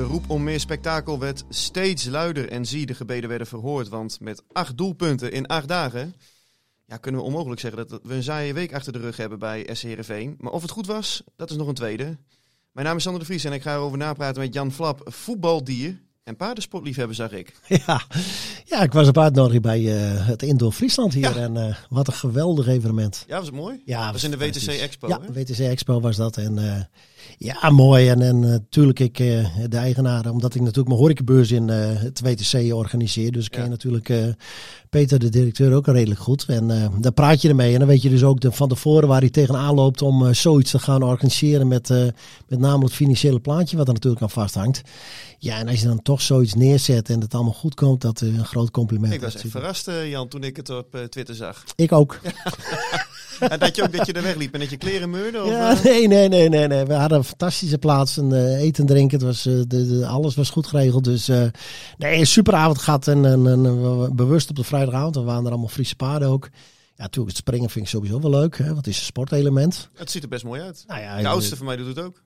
De roep om meer spektakel werd steeds luider en zie, de gebeden werden verhoord. Want met acht doelpunten in acht dagen ja, kunnen we onmogelijk zeggen dat we een saaie week achter de rug hebben bij SC Heerenveen. Maar of het goed was, dat is nog een tweede. Mijn naam is Sander de Vries en ik ga erover napraten met Jan Flap, voetbaldier en paardensportliefhebber, zag ik. Ja, ja ik was op uitnodiging bij eh, het Indoor Friesland hier. Ja. En eh, wat een geweldig evenement. Ja, was het mooi? Ja, dat was in de WTC. Expo. Ja, hè? WTC Expo was dat. En eh, ja, mooi. En, en natuurlijk, ik, eh, de eigenaar, omdat ik natuurlijk mijn horecabeurs in eh, het WTC organiseer. Dus ik Ja. ken natuurlijk eh, Peter, de directeur, ook redelijk goed. En eh, daar praat je ermee. En dan weet je dus ook de, van tevoren waar hij tegenaan loopt om eh, zoiets te gaan organiseren. Met, eh, met name het financiële plaatje, wat er natuurlijk aan vasthangt. Ja, en als je dan toch zoiets neerzet en het allemaal goed komt, dat is een groot compliment. Ik was echt verrast, eh, Jan, toen ik het op eh, Twitter zag. Ik ook. En dat je ook dat je er wegliep en dat je kleren meurde? Of, Ja, eh? nee, nee, nee, nee, nee. We hadden een fantastische plaats. En, eh, eten en drinken. Het was, eh, de, de- alles was goed geregeld. Dus nee, een superavond gehad. En, en, bewust op de vrijdagavond. We waren er allemaal Friese paarden ook. Ja, natuurlijk, het springen vind ik sowieso wel leuk. Hè, want het is een sportelement. Het ziet er best mooi uit. Nou ja, De oudste van mij doet het ook.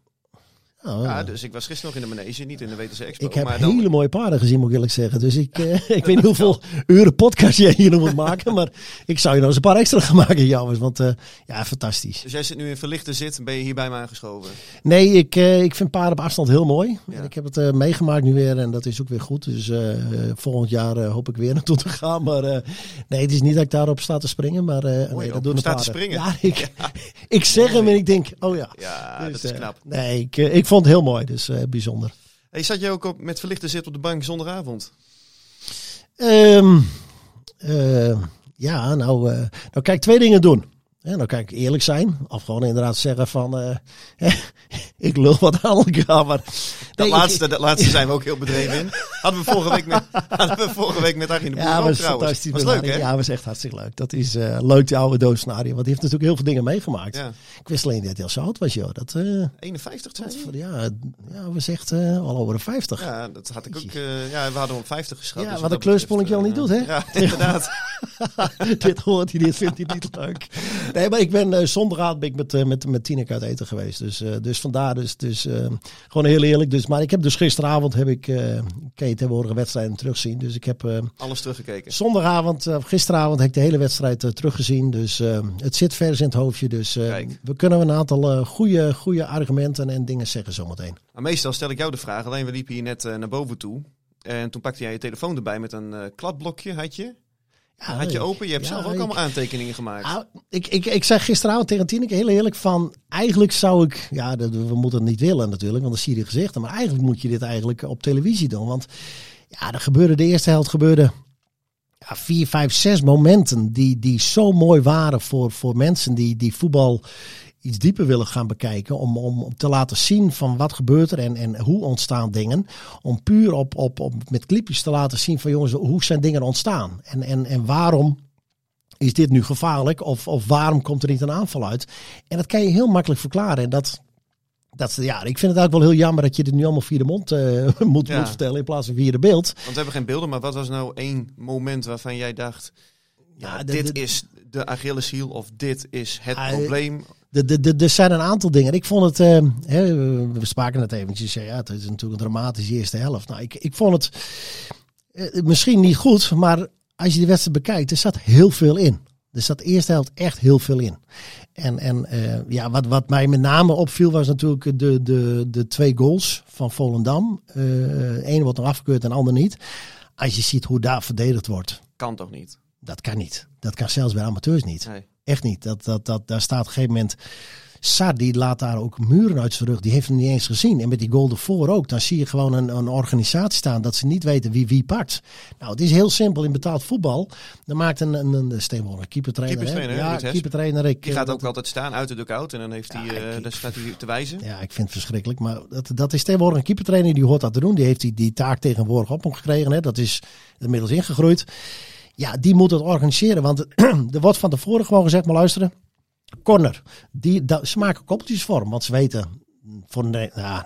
Nou, Ja, dus ik was gisteren nog in de manege, niet in de WTC Expo. ik heb maar dan- hele mooie paarden gezien, moet ik eerlijk zeggen. Dus ik, eh, ik weet niet hoeveel uren podcast jij hier nog moet maken. Maar ik zou je nog eens een paar extra gaan maken, jongens. Want eh, ja, fantastisch. Dus jij zit nu in verlichte zit, ben je hier bij me aangeschoven. Nee, ik, eh, ik vind paarden op afstand heel mooi. Ja. En ik heb het eh, meegemaakt nu weer en dat is ook weer goed. Dus volgend jaar hoop ik weer naartoe te gaan. Maar nee, het is niet dat ik daarop sta te springen. Maar nee, dat doen de staat te paarden. springen. Ja, ik, ik zeg hem en ik denk, oh ja. Ja, Dus, dat is knap. nee, ik, ik vond het heel mooi. Dus eh, bijzonder. Hey, zat je ook op, met verlichte zit op de bank zondagavond? Ehm, eh, ja, nou, eh, nou kijk, twee dingen doen. Ja, nou kijk, eerlijk zijn. Of gewoon inderdaad zeggen van, eh, ik lul wat aan elkaar. Maar, Dat, Nee, ik- laatste, dat laatste zijn we ook heel bedreven in. Hadden we vorige week met, hadden we vorige week met Arjen de Boer Ja, was fantastisch. Was leuk, hè? Ja, was echt hartstikke leuk. Dat is eh, leuk, die oude doodscenario. Want die heeft natuurlijk heel veel dingen meegemaakt. Ja. Ik wist alleen dat hij al zo oud was, joh. Dat, eh, 51 zei dat, hij? ja, ja, was echt eh, al over de 50. Ja, dat had ik ook. ja, we hadden hem op 50 geschat. Ja, dus wat dat een kleurspolletje al niet doet, hè? Ja, inderdaad. dit hoort hij, dit vindt hij niet leuk. Nee, maar ik ben zondagavond ben ik met, eh, met, met Tineke uit eten geweest. Dus, eh, dus vandaar, dus, dus gewoon heel eerlijk. Dus, maar ik heb dus gisteravond, heb ik, kan je tegenwoordige wedstrijden terugzien. Dus ik heb... Alles teruggekeken. Zondagavond, gisteravond, heb ik de hele wedstrijd teruggezien. Dus het zit vers in het hoofdje. Dus we kunnen een aantal goede, goede argumenten en dingen zeggen zometeen. Maar meestal stel ik jou de vraag. Alleen we liepen hier net naar boven toe. En toen pakte jij je telefoon erbij met een kladblokje, had je? Ja, had je open? Je hebt ja, zelf ook ik- allemaal aantekeningen gemaakt. Nou, ik, ik, ik zeg gisteravond tegen Tineke heel eerlijk van... Eigenlijk zou ik... Ja, dat- we moeten het niet willen natuurlijk, want dan zie je de gezichten. Maar eigenlijk moet je dit eigenlijk op televisie doen. Want ja, er gebeurde de eerste helft gebeurde... Ja, vier, vijf, zes momenten die, die zo mooi waren voor, voor mensen die, die voetbal iets dieper willen gaan bekijken. Om, om, te laten zien van wat gebeurt er en, en hoe ontstaan dingen. Om puur op, op, op, met clipjes te laten zien van jongens, hoe zijn dingen ontstaan? En, en, en waarom is dit nu gevaarlijk? Of, of waarom komt er niet een aanval uit? En dat kan je heel makkelijk verklaren. En dat, dat, ja, ik vind het eigenlijk wel heel jammer dat je dit nu allemaal via de mond eh, moet, Ja. moet vertellen in plaats van via de beeld. Want we hebben geen beelden, maar wat was nou één moment waarvan jij dacht... Ja, Ja, de- dit de- is de Achilleshiel of dit is het Ah, probleem. Er zijn een aantal dingen. Ik vond het, eh, hè, we spraken het eventjes, ja, het is natuurlijk een dramatische eerste helft. Nou, ik, ik vond het, Eh, misschien niet goed, maar als je de wedstrijd bekijkt, er zat heel veel in. Er zat de eerste helft echt heel veel in. En, en eh, ja, wat, wat mij met name opviel was natuurlijk de, de, de twee goals van Volendam. Eh Eén wordt nog afgekeurd en de ander niet. Als je ziet hoe daar verdedigd wordt, Kan toch niet? dat kan niet. Dat kan zelfs bij amateurs niet. Nee. Echt niet. Dat, dat, dat, daar staat op een gegeven moment. Sar die laat daar ook muren uit zijn rug. Die heeft hem niet eens gezien. En met die goal ervoor ook. Dan zie je gewoon een, een organisatie staan dat ze niet weten wie wie pakt. Nou, het is heel simpel in betaald voetbal. Dan maakt een, een, een, keepertrainer. Keeperstrainer, Ja, keepertrainer. Ik, Die gaat dat- ook altijd staan uit de dugout en dan heeft hij, Ja, eh, daar staat hij te wijzen. Ja, ik vind het verschrikkelijk. Maar dat, dat is tegenwoordig een keepertrainer die hoort dat te doen. Die heeft die, die taak tegenwoordig op hem gekregen. Hè. Dat is inmiddels ingegroeid. Ja, die moet het organiseren. Want er wordt van tevoren gewoon gezegd, maar luisteren. Corner. Die, dat, ze maken koppeltjes vorm. Want ze weten voor ne- ja,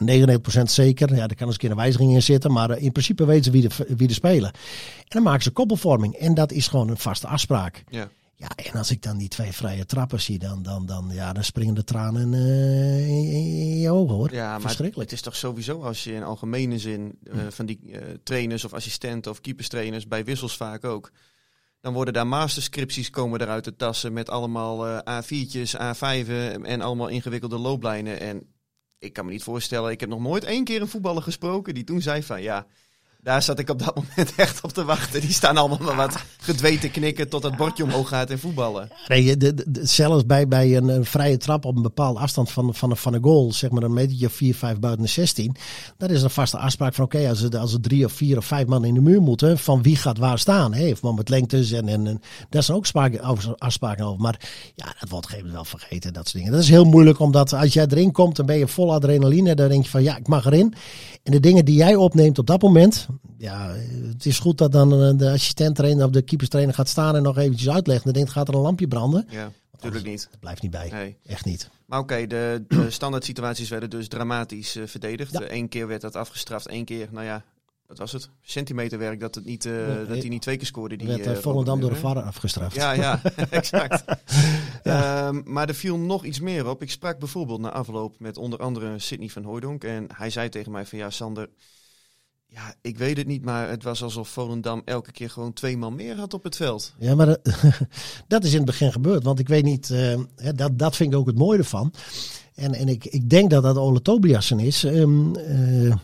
99% zeker. Ja, er kan eens een keer een wijziging in zitten. Maar eh, in principe weten ze wie de, wie de spelen. En dan maken ze koppelvorming. En dat is gewoon een vaste afspraak. Ja. Ja, en als ik dan die twee vrije trappen zie, dan, dan, dan, ja, dan springen de tranen eh, in, je ogen hoor. Ja, maar Verschrikkelijk. het is toch sowieso als je in algemene zin eh, van die trainers of assistenten of keeperstrainers bij wissels vaak ook. Dan worden daar masterscripties komen eruit de tassen met allemaal eh, A4'tjes, A5'en en allemaal ingewikkelde looplijnen. En ik kan me niet voorstellen, ik heb nog nooit één keer een voetballer gesproken die toen zei van ja, daar zat ik op dat moment echt op te wachten. Die staan allemaal maar wat gedwee te knikken tot het bordje omhoog gaat en voetballen. Nee, zelfs bij, bij een, eh, vrije trap op een bepaalde afstand van, van, van een goal, zeg maar een metertje of 4, 5 buiten de 16, dat is een vaste afspraak van oké, als, er, als er drie of vier of vijf man in de muur moeten, van wie gaat waar staan. Heeft man met lengtes en, en, en daar zijn ook sprake- over- afspraken over. Maar ja, dat wordt een gegeven wel vergeten, dat soort dingen. Dat is heel moeilijk, omdat als jij erin komt, dan ben je vol adrenaline. Dan denk je van ja, ik mag erin. En de dingen die jij opneemt op dat moment, ja, het is goed dat dan eh, de assistent trainer of de keeperstrainer gaat staan en nog eventjes uitlegt. Dan denkt, gaat er een lampje branden? Ja, natuurlijk niet. Dat blijft niet bij. Nee. Echt niet. Maar oké, de, de standaard situaties werden dus dramatisch eh, verdedigd. Ja. Eén keer werd dat afgestraft, één keer, nou ja, wat was het? Centimeterwerk dat, het niet, eh, dat hij niet twee keer scoorde. Die, werd uh, Volendam door de VAR afgestraft. Ja, ja, exact. Ehm, maar er viel nog iets meer op. Ik sprak bijvoorbeeld na afloop met onder andere Sidney van Hooydonk. En hij zei tegen mij van ja, Sander, ja, ik weet het niet, maar het was alsof Volendam elke keer gewoon twee man meer had op het veld. Ja, maar dat is in het begin gebeurd. Want ik weet niet, eh, dat, dat vind ik ook het mooie ervan. En, en ik, ik denk dat dat Ole Tobiasen is. Ehm, eh,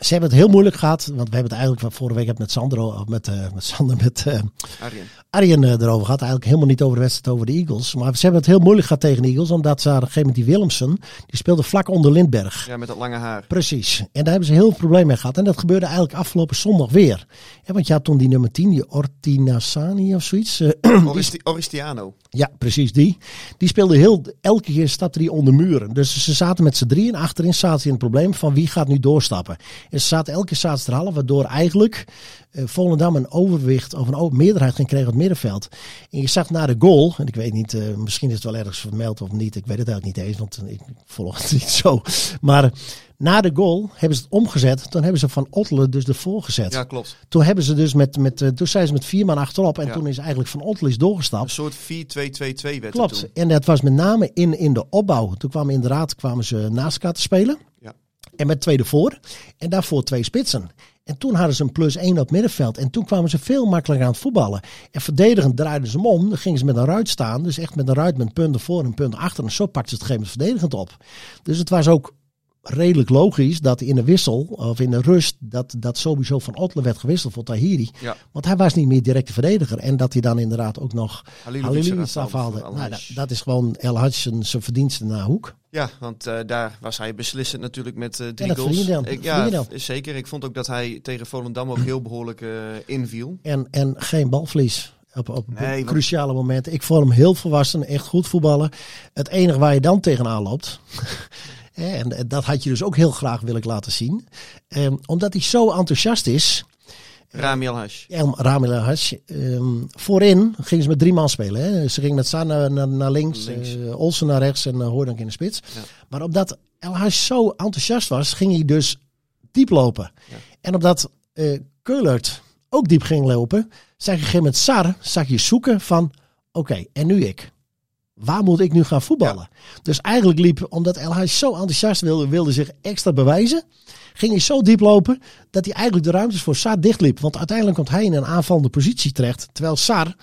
ze hebben het heel moeilijk gehad. Want we hebben het eigenlijk van vorige week met Sander, o- met, eh, met Sander, met eh, Arjen. Arjen eh, erover gehad. Eigenlijk helemaal niet over de wedstrijd over de Eagles. Maar ze hebben het heel moeilijk gehad tegen de Eagles. Omdat ze op een gegeven moment die Willemsen, die speelde vlak onder Lindberg. Ja, met dat lange haar. Precies. En daar hebben ze heel veel problemen mee gehad. En dat gebeurde eigenlijk afgelopen zondag weer. Ja, want je had toen die nummer 10, die Ortinasani of zoiets. Oristi- Oristiano. ja, precies die. Die speelde heel, elke keer stapte die onder muren. Dus ze zaten met z'n drieën. Achterin zaten ze in het probleem van wie gaat nu doorstappen. En ze zaten elke keer zaten ze er half, waardoor eigenlijk eh, Volendam een overwicht of een meerderheid ging krijgen op het middenveld. En je zag na de goal, en ik weet niet, eh, misschien is het wel ergens vermeld of niet. Ik weet het eigenlijk niet eens, want ik volg het niet zo. Maar eh, na de goal hebben ze het omgezet. Toen hebben ze Van Ottelen dus ervoor gezet. Ja, klopt. Toen hebben ze dus met, met eh, toen zijn ze met vier man achterop. En Ja. toen is eigenlijk Van Ottelen is doorgestapt. Een soort 4-2-2-2 werd Klopt. toen. En dat was met name in, in de opbouw. Toen kwamen inderdaad kwamen ze naast elkaar te spelen. Ja. En met twee ervoor. En daarvoor twee spitsen. En toen hadden ze een plus één op middenveld. En toen kwamen ze veel makkelijker aan het voetballen. En verdedigend draaiden ze hem om. Dan gingen ze met een ruit staan. Dus echt met een ruit met punten voor en punten achter. En zo pakten ze het gegeven verdedigend op. Dus het was ook redelijk logisch dat in de wissel of in de rust dat, dat sowieso van Ottelen werd gewisseld voor Tahiri. Ja. Want hij was niet meer directe verdediger. En dat hij dan inderdaad ook nog Halilovic afhaalde. haalde. Nou, dat, dat is gewoon El zijn verdienste naar hoek. Ja, want eh, daar was hij beslissend natuurlijk met eh, drie goals. Ik, ja, zeker. Ik vond ook dat hij tegen Volendam ook heel behoorlijk eh, inviel. En, en geen balvlies op, op Nee, cruciale momenten. Ik vond hem heel volwassen, echt goed voetballen. Het enige waar je dan tegenaan loopt. en en dat had je dus ook heel graag willen laten zien. Omdat hij zo enthousiast is. Rami Hash. El Ramil Hash. ehm, voorin gingen ze met drie man spelen. Hè. Ze gingen met San naar, naar, naar links, Links. eh, Olsen naar rechts en uh, Hoordank in de spits. Ja. Maar omdat El Hash zo enthousiast was, ging hij dus diep lopen. Ja. En omdat eh Keulert ook diep ging lopen, zag je een gegeven moment Sar, zag je zoeken van, oké, en nu ik. Waar moet ik nu gaan voetballen? Dus eigenlijk liep, omdat El Hash zo enthousiast wilde, wilde zich extra bewijzen, ging hij zo diep lopen dat hij eigenlijk de ruimtes voor Sar dichtliep. Want uiteindelijk komt hij in een aanvallende positie terecht. Terwijl Sar,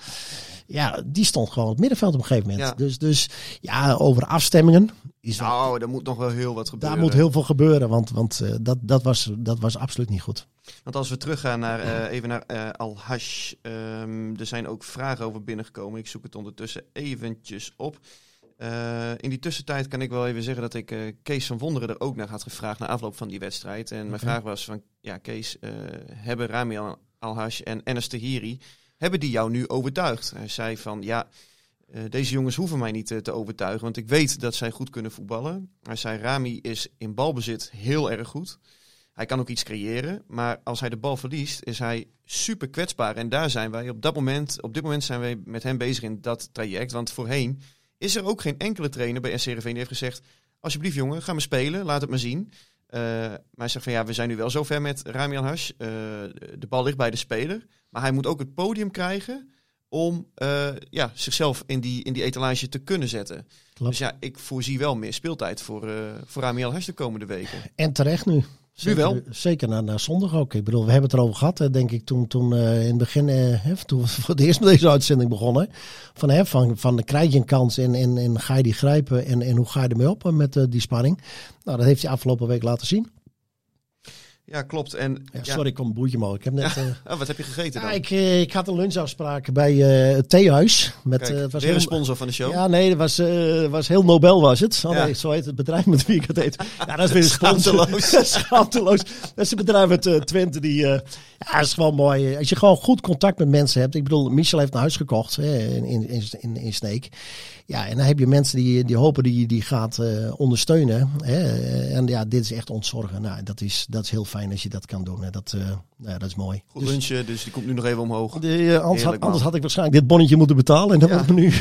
ja, die stond gewoon op het middenveld op een gegeven moment. Ja. Dus, dus ja, over afstemmingen. Is Nou, er moet nog wel heel wat gebeuren. daar moet heel veel gebeuren, want, want eh, dat, dat, was, dat was absoluut niet goed. Want als we teruggaan naar, eh, even naar eh, Al-Hash. ehm, er zijn ook vragen over binnengekomen. Ik zoek het ondertussen eventjes op. Eh, in die tussentijd kan ik wel even zeggen dat ik eh, Kees van Wonderen er ook naar had gevraagd na afloop van die wedstrijd. En mijn vraag was van, ja Kees, eh, hebben Rami Al- Al-Hash en Enes Tahiri, hebben die jou nu overtuigd? Hij zei van, ja, deze jongens hoeven mij niet te overtuigen, want ik weet dat zij goed kunnen voetballen. Hij zei, Rami is in balbezit heel erg goed. Hij kan ook iets creëren, maar als hij de bal verliest, is hij super kwetsbaar. En daar zijn wij op dat moment, op dit moment zijn wij met hem bezig in dat traject. Want voorheen is er ook geen enkele trainer bij SCRV die heeft gezegd: Alsjeblieft, jongen, ga maar spelen, laat het maar zien. Eh, maar hij zegt van ja, we zijn nu wel zover met Rami Hash. de bal ligt bij de speler. Maar hij moet ook het podium krijgen om eh, ja, zichzelf in die, in die etalage te kunnen zetten. Klopt. Dus ja, ik voorzie wel meer speeltijd voor, eh voor Rami Hash de komende weken. En terecht nu. Zeker, wel. Zeker na, na zondag ook. Ik bedoel, we hebben het erover gehad, denk ik, toen, toen eh, in het begin, eh, toen we voor het eerst met deze uitzending begonnen. Van, hè, van, van krijg je een kans en, en, en ga je die grijpen en, en hoe ga je ermee op eh, met die spanning? Nou, dat heeft hij afgelopen week laten zien. Ja, klopt. En Ja, Sorry, ik kom boertje omhoog. Ik heb net... eh, oh, wat heb je gegeten dan? ja, ik, eh, ik had een lunchafspraak bij eh, het theehuis. Met, Kijk, het was weer een heel- sponsor van de show. Ja, nee, het was, was heel Nobel was het. Oh, nee, zo heet het bedrijf met wie ik het heet. Ja, dat is weer een sponsor. Schaamteloos. Dat is een bedrijf uit Twente die... ja, dat is gewoon mooi. Als je gewoon goed contact met mensen hebt. Ik bedoel, Michel heeft een huis gekocht hè, in, in, in, in, Sneek. Ja, en dan heb je mensen die, die hopen die die gaat ondersteunen. Hè. En ja, dit is echt ontzorgen. Nou, dat is, dat is heel fijn als je dat kan doen. Hè. Dat, eh, nou, dat is mooi. Goed lunchen, dus die komt nu nog even omhoog. De, eh, anders, had, anders had ik waarschijnlijk dit bonnetje moeten betalen. En dan Ja. me nu,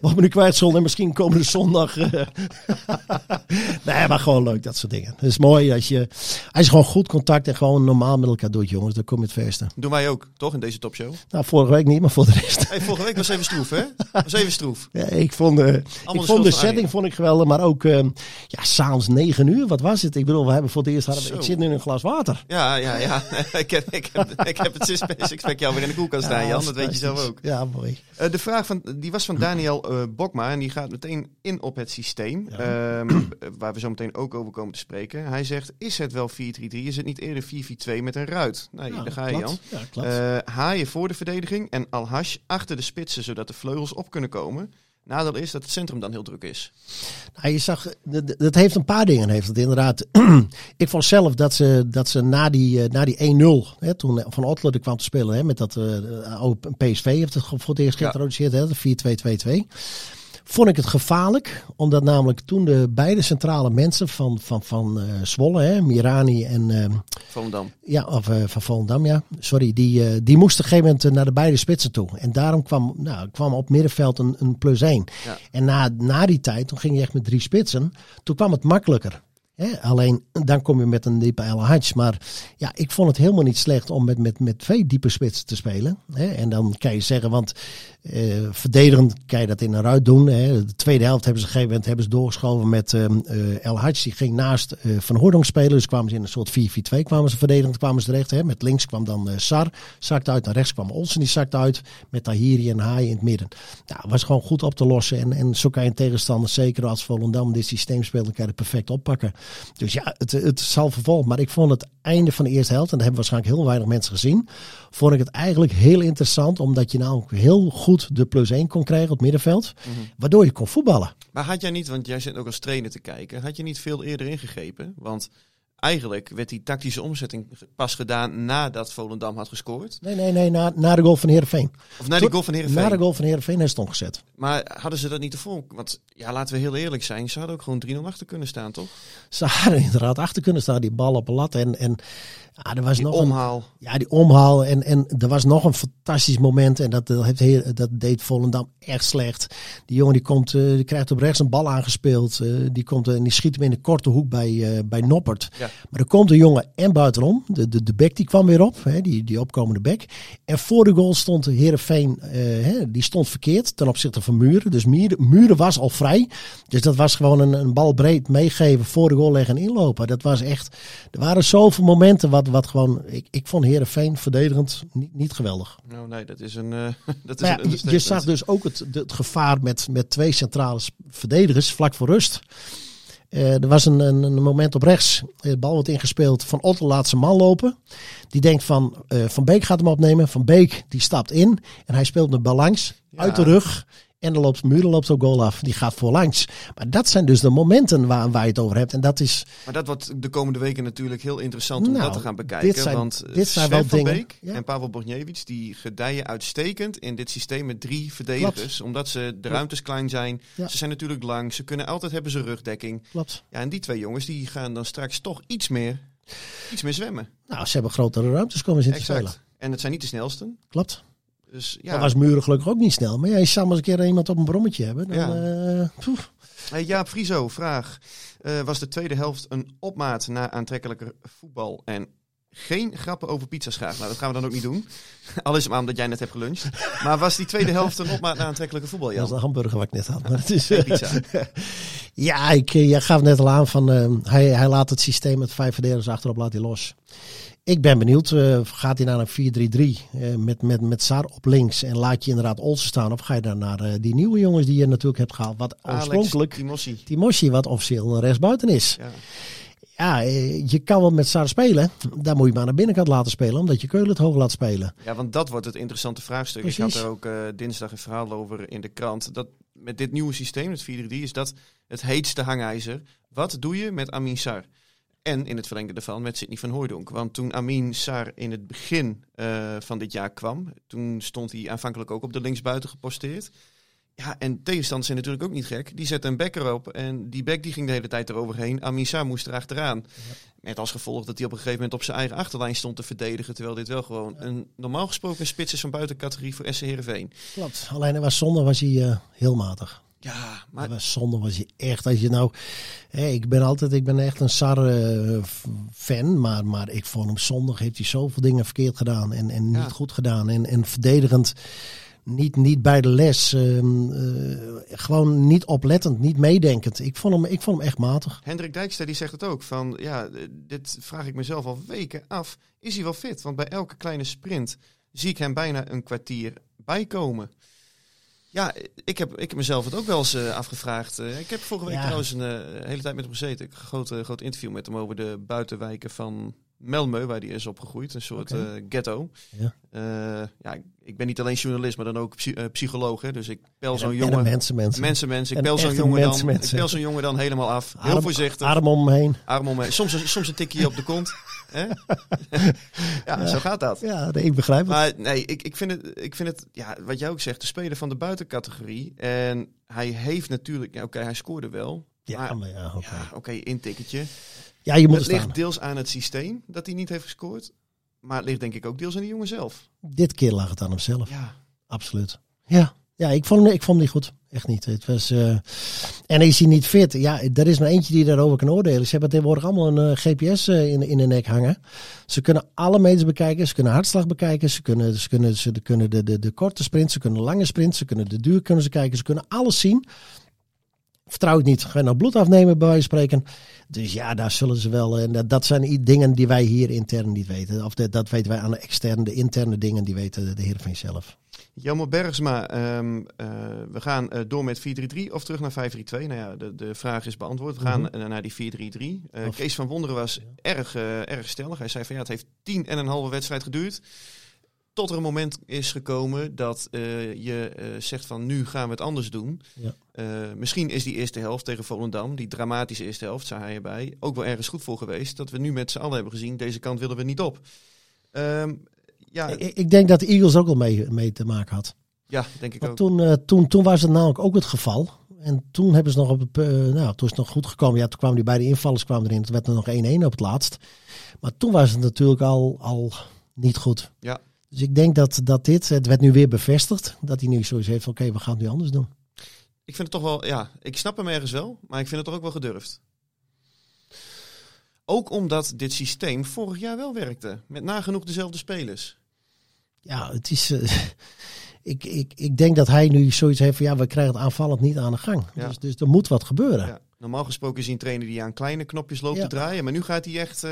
wordt me nu kwijt zonder. En misschien komende zondag. eh. nee, maar gewoon leuk, dat soort dingen. Het is mooi als je, als je gewoon goed contact en gewoon normaal met elkaar doet, jongens. Dan kom je het verste. Doen wij ook, toch, in deze topshow? Nou, vorige week niet, maar voor de rest. Hey, vorige week was even stroef, hè? Was even stroef. Ja, ik vond, eh, ik vond de setting vond ik geweldig, maar ook eh, ja, s'avonds 9 uur. Wat was het? Ik bedoel, we hebben voor het eerst hadden we, ik zit nu in een glas water. Ja, ja, ja. ik, heb, ik, heb, ik heb het sixpack jou weer in de koelkast staan, Jan. Dat weet je zelf ook. Ja, mooi. Eh, de vraag van, die was van Daniel eh, Bokma en die gaat meteen in op het systeem. Ja. ehm, waar we zo meteen ook over komen te spreken. Hij zegt, is het wel 4-3-3? Is het niet eerder 4-4-2 met een ruit? Nee, Ja, daar ga je. Jan. Ja. Eh, haaien voor de verdediging en Al-Hash achter de spitsen, zodat de vleugels op kunnen komen. Nadeel is dat het centrum dan heel druk is. Nou, je zag, dat- heeft een paar dingen. Heeft het inderdaad. ik vond zelf dat ze, dat ze na die, eh, na die 1-0, hè, toen Van Otler er kwam te spelen, hè, met dat eh, oh, PSV heeft het voor het eerst Ja. geïntroduceerd, hè, de 4-2-2-2. Vond ik het gevaarlijk, omdat namelijk toen de beide centrale mensen van, van, van eh, Zwolle, hè, Mirani en eh, Volendam. ja, of eh, van Volendam, ja. Sorry, die, die moesten op een gegeven moment naar de beide spitsen toe. En daarom kwam, nou, kwam op middenveld een, een plus 1. Ja. En na, na die tijd, toen ging je echt met drie spitsen. Toen kwam het makkelijker. Alleen, dan kom je met een diepe El Hadj. Maar ja, ik vond het helemaal niet slecht om met, met, met twee diepe spitsen te spelen. En dan kan je zeggen, want eh, verdedigend kan je dat in een ruit doen. De tweede helft hebben ze op een gegeven moment hebben ze doorgeschoven met ehm, eh, El Hadj. Die ging naast eh, Van Hoordonk spelen. Dus kwamen ze in een soort 4-4-2. Kwamen ze verdedigend, kwamen ze terecht. Met links kwam dan Sar. Zakte uit. Naar rechts kwam Olsen. Die zakte uit. Met Tahiri en Haai in het midden. Nou, was gewoon goed op te lossen. En, en zo kan je een tegenstander, zeker als Volendam dit systeem speelt, dan kan je het perfect oppakken. Dus ja, het, het zal vervolgen. Maar ik vond het einde van de eerste helft, en dat hebben waarschijnlijk heel weinig mensen gezien, vond ik het eigenlijk heel interessant. Omdat je nou heel goed de plus 1 kon krijgen op het middenveld. Waardoor je kon voetballen. Maar had jij niet, want jij zit ook als trainer te kijken, had je niet veel eerder ingegrepen? Want eigenlijk werd die tactische omzetting pas gedaan nadat Volendam had gescoord. Nee, nee, nee, na, na de goal van Heerenveen. Of na die goal van Heerenveen. Na de goal van Heerenveen is het omgezet. Maar hadden ze dat niet vol? Want ja, laten we heel eerlijk zijn, ze hadden ook gewoon 3-0 achter kunnen staan, toch? Ze hadden inderdaad achter kunnen staan, die bal op een lat. En, en ja, er was Die nog een, omhaal. Ja, die omhaal. En, en er was nog een fantastisch moment. En dat, dat, heeft heel, dat deed Volendam echt slecht. Die jongen die, komt, eh, die krijgt op rechts een bal aangespeeld. eh, die, komt, en die schiet hem in de korte hoek bij, eh, bij Noppert. Ja. Ja. Maar er komt een jongen en buitenom. De, de, de bek die kwam weer op, hè, die, die opkomende bek. En voor de goal stond de Heerenveen, eh, hè, die stond verkeerd ten opzichte van Muren. Dus Muren, Muren was al vrij. Dus dat was gewoon een, een bal breed meegeven voor de goal leggen en inlopen. Dat was echt, er waren zoveel momenten wat, wat gewoon, ik, ik vond Heerenveen verdedigend niet, niet geweldig. Nou nee, dat is een... eh, dat is een je, je zag dus ook het, het gevaar met, met twee centrale verdedigers vlak voor rust. Eh, er was een, een, een moment op rechts. Eh, De bal wordt ingespeeld. Van Otto laat zijn man lopen. Die denkt van eh, Van Beek gaat hem opnemen. Van Beek die stapt in. En hij speelt de bal langs. Ja. Uit de rug. En dan loopt Muren loopt ook goal af. Die gaat voorlangs. Maar dat zijn dus de momenten waar, waar je het over hebt. En dat is Maar dat wordt de komende weken natuurlijk heel interessant om Nou, dat te gaan bekijken. dit zijn- want eh, dit zijn Sven wel van dingen, Beek ja. en Pavel Borgniewicz die gedijen uitstekend in dit systeem met drie verdedigers. Omdat ze de ruimtes klein zijn. Ja. Ze zijn natuurlijk lang. Ze kunnen altijd hebben ze rugdekking. klopt. Ja, en die twee jongens die gaan dan straks toch iets meer, iets meer zwemmen. Nou, ze hebben grotere ruimtes komen ze in te spelen. En het zijn niet de snelsten. Klopt. Dus Ja. ja, was Muren gelukkig ook niet snel. Maar ja, je zou maar eens een keer iemand op een brommetje hebben. Dan, Ja. eh. Hey, Jaap Frieso, vraag. Eh, was de tweede helft een opmaat naar aantrekkelijker voetbal en geen grappen over pizza's graag? Nou, dat gaan we dan ook niet doen. Al is het maar omdat jij net hebt geluncht. Maar was die tweede helft een opmaat naar aantrekkelijke voetbal, Dat is Jan? de hamburger wat ik net had. Maar het is, pizza. ja, ik, eh, jij gaf net al aan van eh, hij, hij laat het systeem met vijf verdedigers achterop laat hij los. Ik ben benieuwd, eh, gaat hij naar een 4-3-3 eh, met, met, met Sar op links en laat je inderdaad Olsen staan? Of ga je dan naar eh, die nieuwe jongens die je natuurlijk hebt gehaald? Wat Alex oorspronkelijk Timossi. Timosje, wat officieel een rechtsbuiten is. Ja. Ja, je kan wel met Sar spelen. Daar moet je maar naar binnenkant laten spelen, omdat je Keulen het hoog laat spelen. ja, want dat wordt het interessante vraagstuk. Ik Precies. had er ook dinsdag een verhaal over in de krant. Dat met dit nieuwe systeem, het 4-3, is dat het heetste hangijzer. Wat doe je met Amin Sar? En in het verlengde daarvan met Sidney van Hooijdonk. Want toen Amin Sar in het begin eh, van dit jaar kwam, toen stond hij aanvankelijk ook op de linksbuiten geposteerd. Ja, en tegenstanders zijn natuurlijk ook niet gek. Die zetten een bek erop en die bek die ging de hele tijd eroverheen. Amin Sar moest er achteraan. Met als gevolg dat hij op een gegeven moment op zijn eigen achterlijn stond te verdedigen. Terwijl dit wel gewoon een normaal gesproken spits is van buitencategorie voor SC Heerenveen. Klopt. Alleen hij was zondag was hij eh, heel matig. Ja, Maar zonde was je echt. Als je nou, ik ben altijd, ik ben echt een Sar eh, fan, maar, maar ik vond hem zondag heeft hij zoveel dingen verkeerd gedaan en, en niet Ja. goed gedaan en, en verdedigend. Niet, niet bij de les, ehm, eh, gewoon niet oplettend, niet meedenkend. Ik vond hem, ik vond hem echt matig. Hendrik Dijkstra die zegt het ook. Van ja, dit vraag ik mezelf al weken af. Is hij wel fit? Want bij elke kleine sprint zie ik hem bijna een kwartier bijkomen. Ja, ik heb, ik heb mezelf het ook wel eens eh, afgevraagd. Eh, ik heb vorige week Ja. trouwens een eh, hele tijd met hem gezeten. Ik heb een groot, groot interview met hem over de buitenwijken van Melmö, waar hij is opgegroeid. Een soort eh, ghetto. Ja. Eh, ja, ik- ben niet alleen journalist, maar dan ook psy- eh, psycholoog. Hè? Dus ik pel zo'n En jongen... mensen, mensen. Mensen, mensen. Ik pel zo'n jongen, dan- mensen, mensen. ik pel zo'n jongen dan helemaal af. Heel Arm- voorzichtig. Arm om hem heen. Arm om me. Soms, een- soms een tikje op de kont. Ja, zo gaat dat. Ja, nee, ik begrijp het. Maar nee, ik, ik vind het, ik vind het ja, wat jij ook zegt, de speler van de buitencategorie. En hij heeft natuurlijk, ja, oké, hij scoorde wel. ja, maar- maar ja, oké. Ja, oké, intikketje. Ja, je moet Het ligt staan. deels aan het systeem dat hij niet heeft gescoord. Maar het ligt denk ik ook deels aan de jongen zelf. Dit keer lag het aan hemzelf. Ja, Absoluut. Ja, ja ik, vond hem, ik vond hem niet goed. Echt niet. Het was, eh, En is hij niet fit? Ja, er is maar eentje die daarover kan oordelen. Ze hebben tegenwoordig allemaal een eh, GPS eh, in, in de nek hangen. Ze kunnen alle meters bekijken. Ze kunnen hartslag bekijken. Ze kunnen, ze kunnen, ze kunnen de, de, de korte sprint. Ze kunnen de lange sprint. Ze kunnen de duur kunnen ze kijken. Ze kunnen alles zien. Vertrouw ik niet. Ga je nou bloed afnemen, bij wijze van spreken. Dus ja, daar zullen ze wel. En dat, dat zijn dingen die wij hier intern niet weten. Of de- dat weten wij aan de externe, de interne dingen, die weten de, de Heerenveen zelf. Jelmer Bergsma, ehm, eh, we gaan eh, door met 4-3-3 of terug naar 5-3-2. Nou ja, de, de vraag is beantwoord. We gaan eh, naar die 4-3-3. Eh, Of- Kees van Wonderen was erg, eh, erg stellig. Hij zei van ja, het heeft tien en een halve wedstrijd geduurd. Tot er een moment is gekomen dat eh, je eh, zegt van nu gaan we het anders doen. Ja. Eh, misschien is die eerste helft tegen Volendam, die dramatische eerste helft, zei hij erbij, ook wel ergens goed voor geweest. Dat we nu met z'n allen hebben gezien, deze kant willen we niet op. Ehm, ja, Ik, ik denk dat de Eagles ook wel mee, mee te maken had. ja, denk ik Want ook. toen, toen, toen was het namelijk ook het geval. En toen hebben ze nog op het, nou, toen is het nog goed gekomen. Ja, toen kwamen die beide invallers kwamen erin. Toen werd er nog 1-1 op het laatst. Maar toen was het natuurlijk al, al niet goed. Ja. Dus ik denk dat, dat dit, het werd nu weer bevestigd. Dat hij nu zoiets heeft van oké, we gaan het nu anders doen. Ik vind het toch wel, ja, ik snap hem ergens wel, maar ik vind het toch ook wel gedurfd. Ook omdat dit systeem vorig jaar wel werkte. Met nagenoeg dezelfde spelers. Ja, het is. eh, ik, ik, ik denk dat hij nu zoiets heeft van ja, we krijgen het aanvallend niet aan de gang. Ja. Dus, dus er moet wat gebeuren. Ja. Normaal gesproken is hij een trainer die aan kleine knopjes loopt Ja. te draaien. Maar nu gaat hij echt... eh,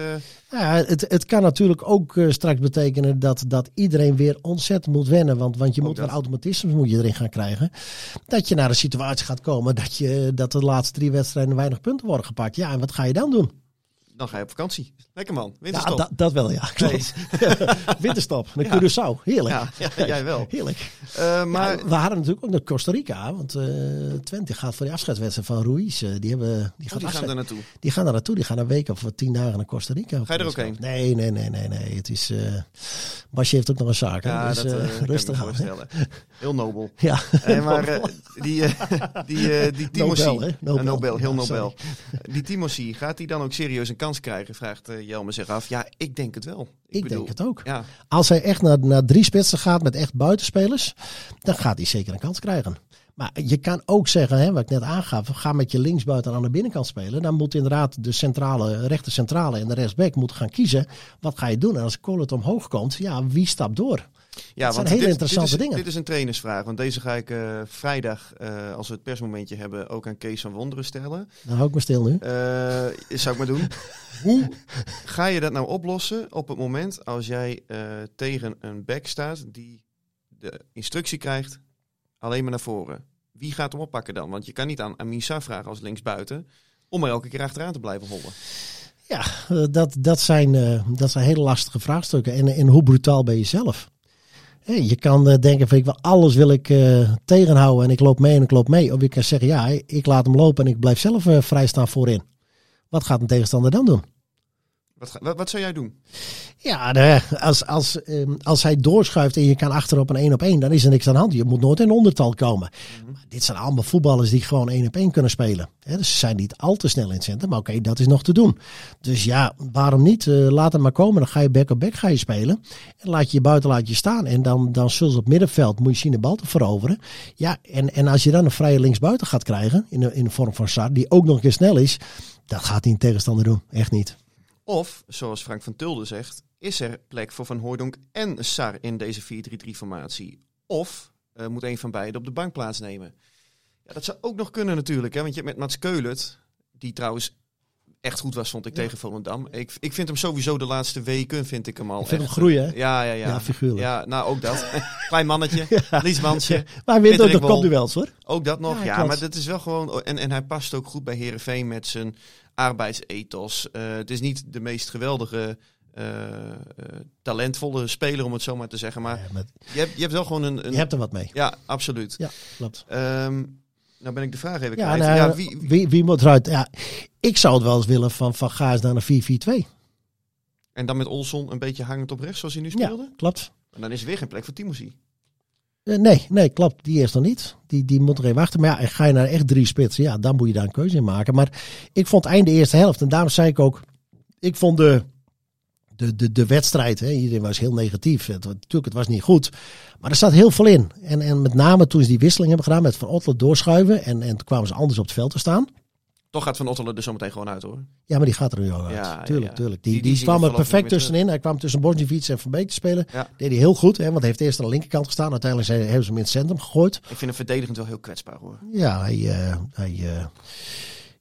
Ja, het, het kan natuurlijk ook eh, straks betekenen dat, dat iedereen weer ontzettend moet wennen. Want, want je Ook moet dat. automatismes moet je erin gaan krijgen. Dat je naar een situatie gaat komen dat, je, dat de laatste drie wedstrijden weinig punten worden gepakt. Ja, en wat ga je dan doen? Dan ga je op vakantie. Lekker man. Ja, Winterstop. dat, wel, ja. Klopt. Winterstop. Naar Ja. Curaçao. Heerlijk. Ja, ja, jij wel. Heerlijk. Eh, maar we hadden natuurlijk ook naar Costa Rica. Want eh, Twente gaat voor die afscheidswedstrijd van Ruiz. eh, die, hebben, die, oh, die gaan daar naartoe. die gaan daar naartoe. Die gaan een week of tien dagen naar Costa Rica. Ga je er ook heen? Nee, nee, nee, nee. nee. Het is, eh Basje heeft ook nog een zaak. hè. Ja, dus, dat rustig aan. Heel nobel. Ja, Hey, maar die, die, die Timothy, Nobel? Nobel. Heel Nobel. Die Timothy, gaat hij dan ook serieus een kans krijgen? Vraagt eh, Jelme zich af. Ja, ik denk het wel. ik bedoel, denk het ook. Ja, Als hij echt naar, naar drie spitsen gaat met echt buitenspelers, dan gaat hij zeker een kans krijgen. Maar je kan ook zeggen, hè, wat ik net aangaf, ga met je linksbuiten aan de binnenkant spelen. Dan moet inderdaad de centrale, rechter centrale en de rechtsback moeten gaan kiezen. Wat ga je doen? En als Collet omhoog komt, ja, wie stapt door? Ja zijn want hele dit, interessante dit is, dingen. Dit is een trainersvraag. Want deze ga ik eh, vrijdag, eh, als we het persmomentje hebben, ook aan Kees van Wonderen stellen. Dan hou ik me stil nu. Eh, zou ik maar doen. Hoe ga je dat nou oplossen op het moment als jij tegen een back staat die de instructie krijgt alleen maar naar voren? Wie gaat hem oppakken dan? Want je kan niet aan Amin Sarr vragen als linksbuiten om er elke keer achteraan te blijven hollen. Ja, dat, dat, zijn, dat zijn hele lastige vraagstukken. En, en hoe brutaal ben je zelf? Je kan eh, denken van ik wil alles wil ik eh, tegenhouden en ik loop mee en ik loop mee. Of je kan zeggen ja, ik laat hem lopen en ik blijf zelf eh, vrij staan voorin. Wat gaat een tegenstander dan doen? Wat, wat, wat zou jij doen? Ja, de- als, als, ehm, als hij doorschuift en je kan achter op een 1 op 1, dan is er niks aan de hand. Je moet nooit in ondertal komen. Maar dit zijn allemaal voetballers die gewoon 1 op 1 kunnen spelen. Hè, dus ze zijn niet al te snel in het centrum, maar oké, dat is nog te doen. Dus ja, waarom niet? Eh, laat hem maar komen, dan ga je back op back ga je spelen. En laat je je buiten laat je staan. En dan, dan zullen ze op middenveld, moet je zien de bal te veroveren. Ja, en, en als je dan een vrije linksbuiten gaat krijgen, in de, in de vorm van Sar, die ook nog een keer snel is, dat gaat hij een tegenstander doen. Echt niet. Of, zoals Frank van Tulde zegt, is er plek voor Van Hooydonk en Sar in deze 4-3-3 formatie? Of eh, moet een van beiden op de bank plaatsnemen? Ja, dat zou ook nog kunnen natuurlijk, hè? want je hebt met Mats Keulert, die trouwens echt goed was, vond ik, tegen Volendam. Ik, ik vind hem sowieso de laatste weken, vind ik hem al Ik vind echt, hem groeien, hè? eh, Ja, ja, ja. Ja, figuurlijk. Ja, nou ook dat. Klein mannetje, liesmansje. Maar hij wint ook de kopduels hoor. Ook dat nog, Ja, ja, maar dat is wel gewoon... En, en hij past ook goed bij Herenveen met zijn arbeidsethos. Eh, het is niet de meest geweldige, eh, talentvolle speler, om het zo maar te zeggen. Maar Ja, maar je, hebt, je hebt wel gewoon een... een je hebt er wat mee. Ja, absoluut. Ja, klopt. Ehm, nou ben ik de vraag even Ja, kwijt. nou, ja, wie, wie, moet eruit? Ja, ik zou het wel eens willen van, van ga eens naar een 4-4-2. en dan met Olson een beetje hangend op rechts, zoals hij nu Ja, speelde? klopt. En dan is er weer geen plek voor Timothy. Eh, nee, nee, klopt. Die eerst nog niet. Die, die moet er even wachten. Maar ja, en ga je naar echt drie spitsen, ja, dan moet je daar een keuze in maken. Maar ik vond einde eerste helft, en daarom zei ik ook, ik vond de, de, de, de wedstrijd, hè, iedereen was heel negatief. Het, natuurlijk, het was niet goed. Maar er zat heel veel in. En, en met name toen ze die wisseling hebben gedaan met Van Otler doorschuiven. En, en toen kwamen ze anders op het veld te staan. Toch gaat Van Ottelen er zometeen gewoon uit, hoor. Ja, maar die gaat er nu al uit. Ja, tuurlijk, ja. tuurlijk. Die- Die, die kwam er perfect tussenin. Hij kwam tussen Bosniewicz en Van Beek te spelen. Ja. Deed hij heel goed, hè, want hij heeft eerst aan de linkerkant gestaan. Uiteindelijk zijn- hebben ze hem in het centrum gegooid. Ik vind hem verdedigend wel heel kwetsbaar, hoor. Ja, hij, eh, hij, eh,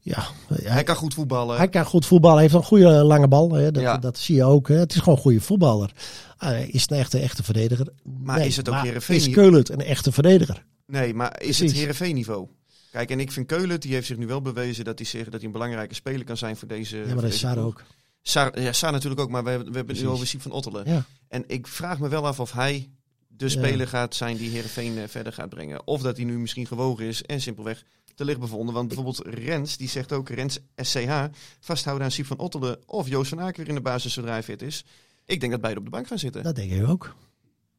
ja, hij, kan goed voetballen. hij kan goed voetballen. Hij heeft een goede lange bal. Hè. Dat, Ja. dat zie je ook. Hè. Het is gewoon een goede voetballer. Hij is een echte, echte verdediger. Maar is het ook Heerenveen Is? Keulen een echte verdediger? Nee, maar is Precies. het Heerenveen-niveau? Kijk, en ik vind Keulen, die heeft zich nu wel bewezen dat hij, zich, dat hij een belangrijke speler kan zijn voor deze. Ja, maar dat is ploeg. ook. Sar, ja, Sar natuurlijk ook, maar we, hebben- we hebben het nu over Siep van Ottelen. Ja. En ik vraag me wel af of hij de Ja. speler gaat zijn die Heerenveen eh, verder gaat brengen. Of dat hij nu misschien gewogen is en simpelweg te licht bevonden. Want bijvoorbeeld Rens, die zegt ook, Rens SCH, vasthouden aan Siep van Ottelen of Joost van Aken weer in de basis zodra hij fit is. Ik denk dat beide op de bank gaan zitten. Dat denk ik ook.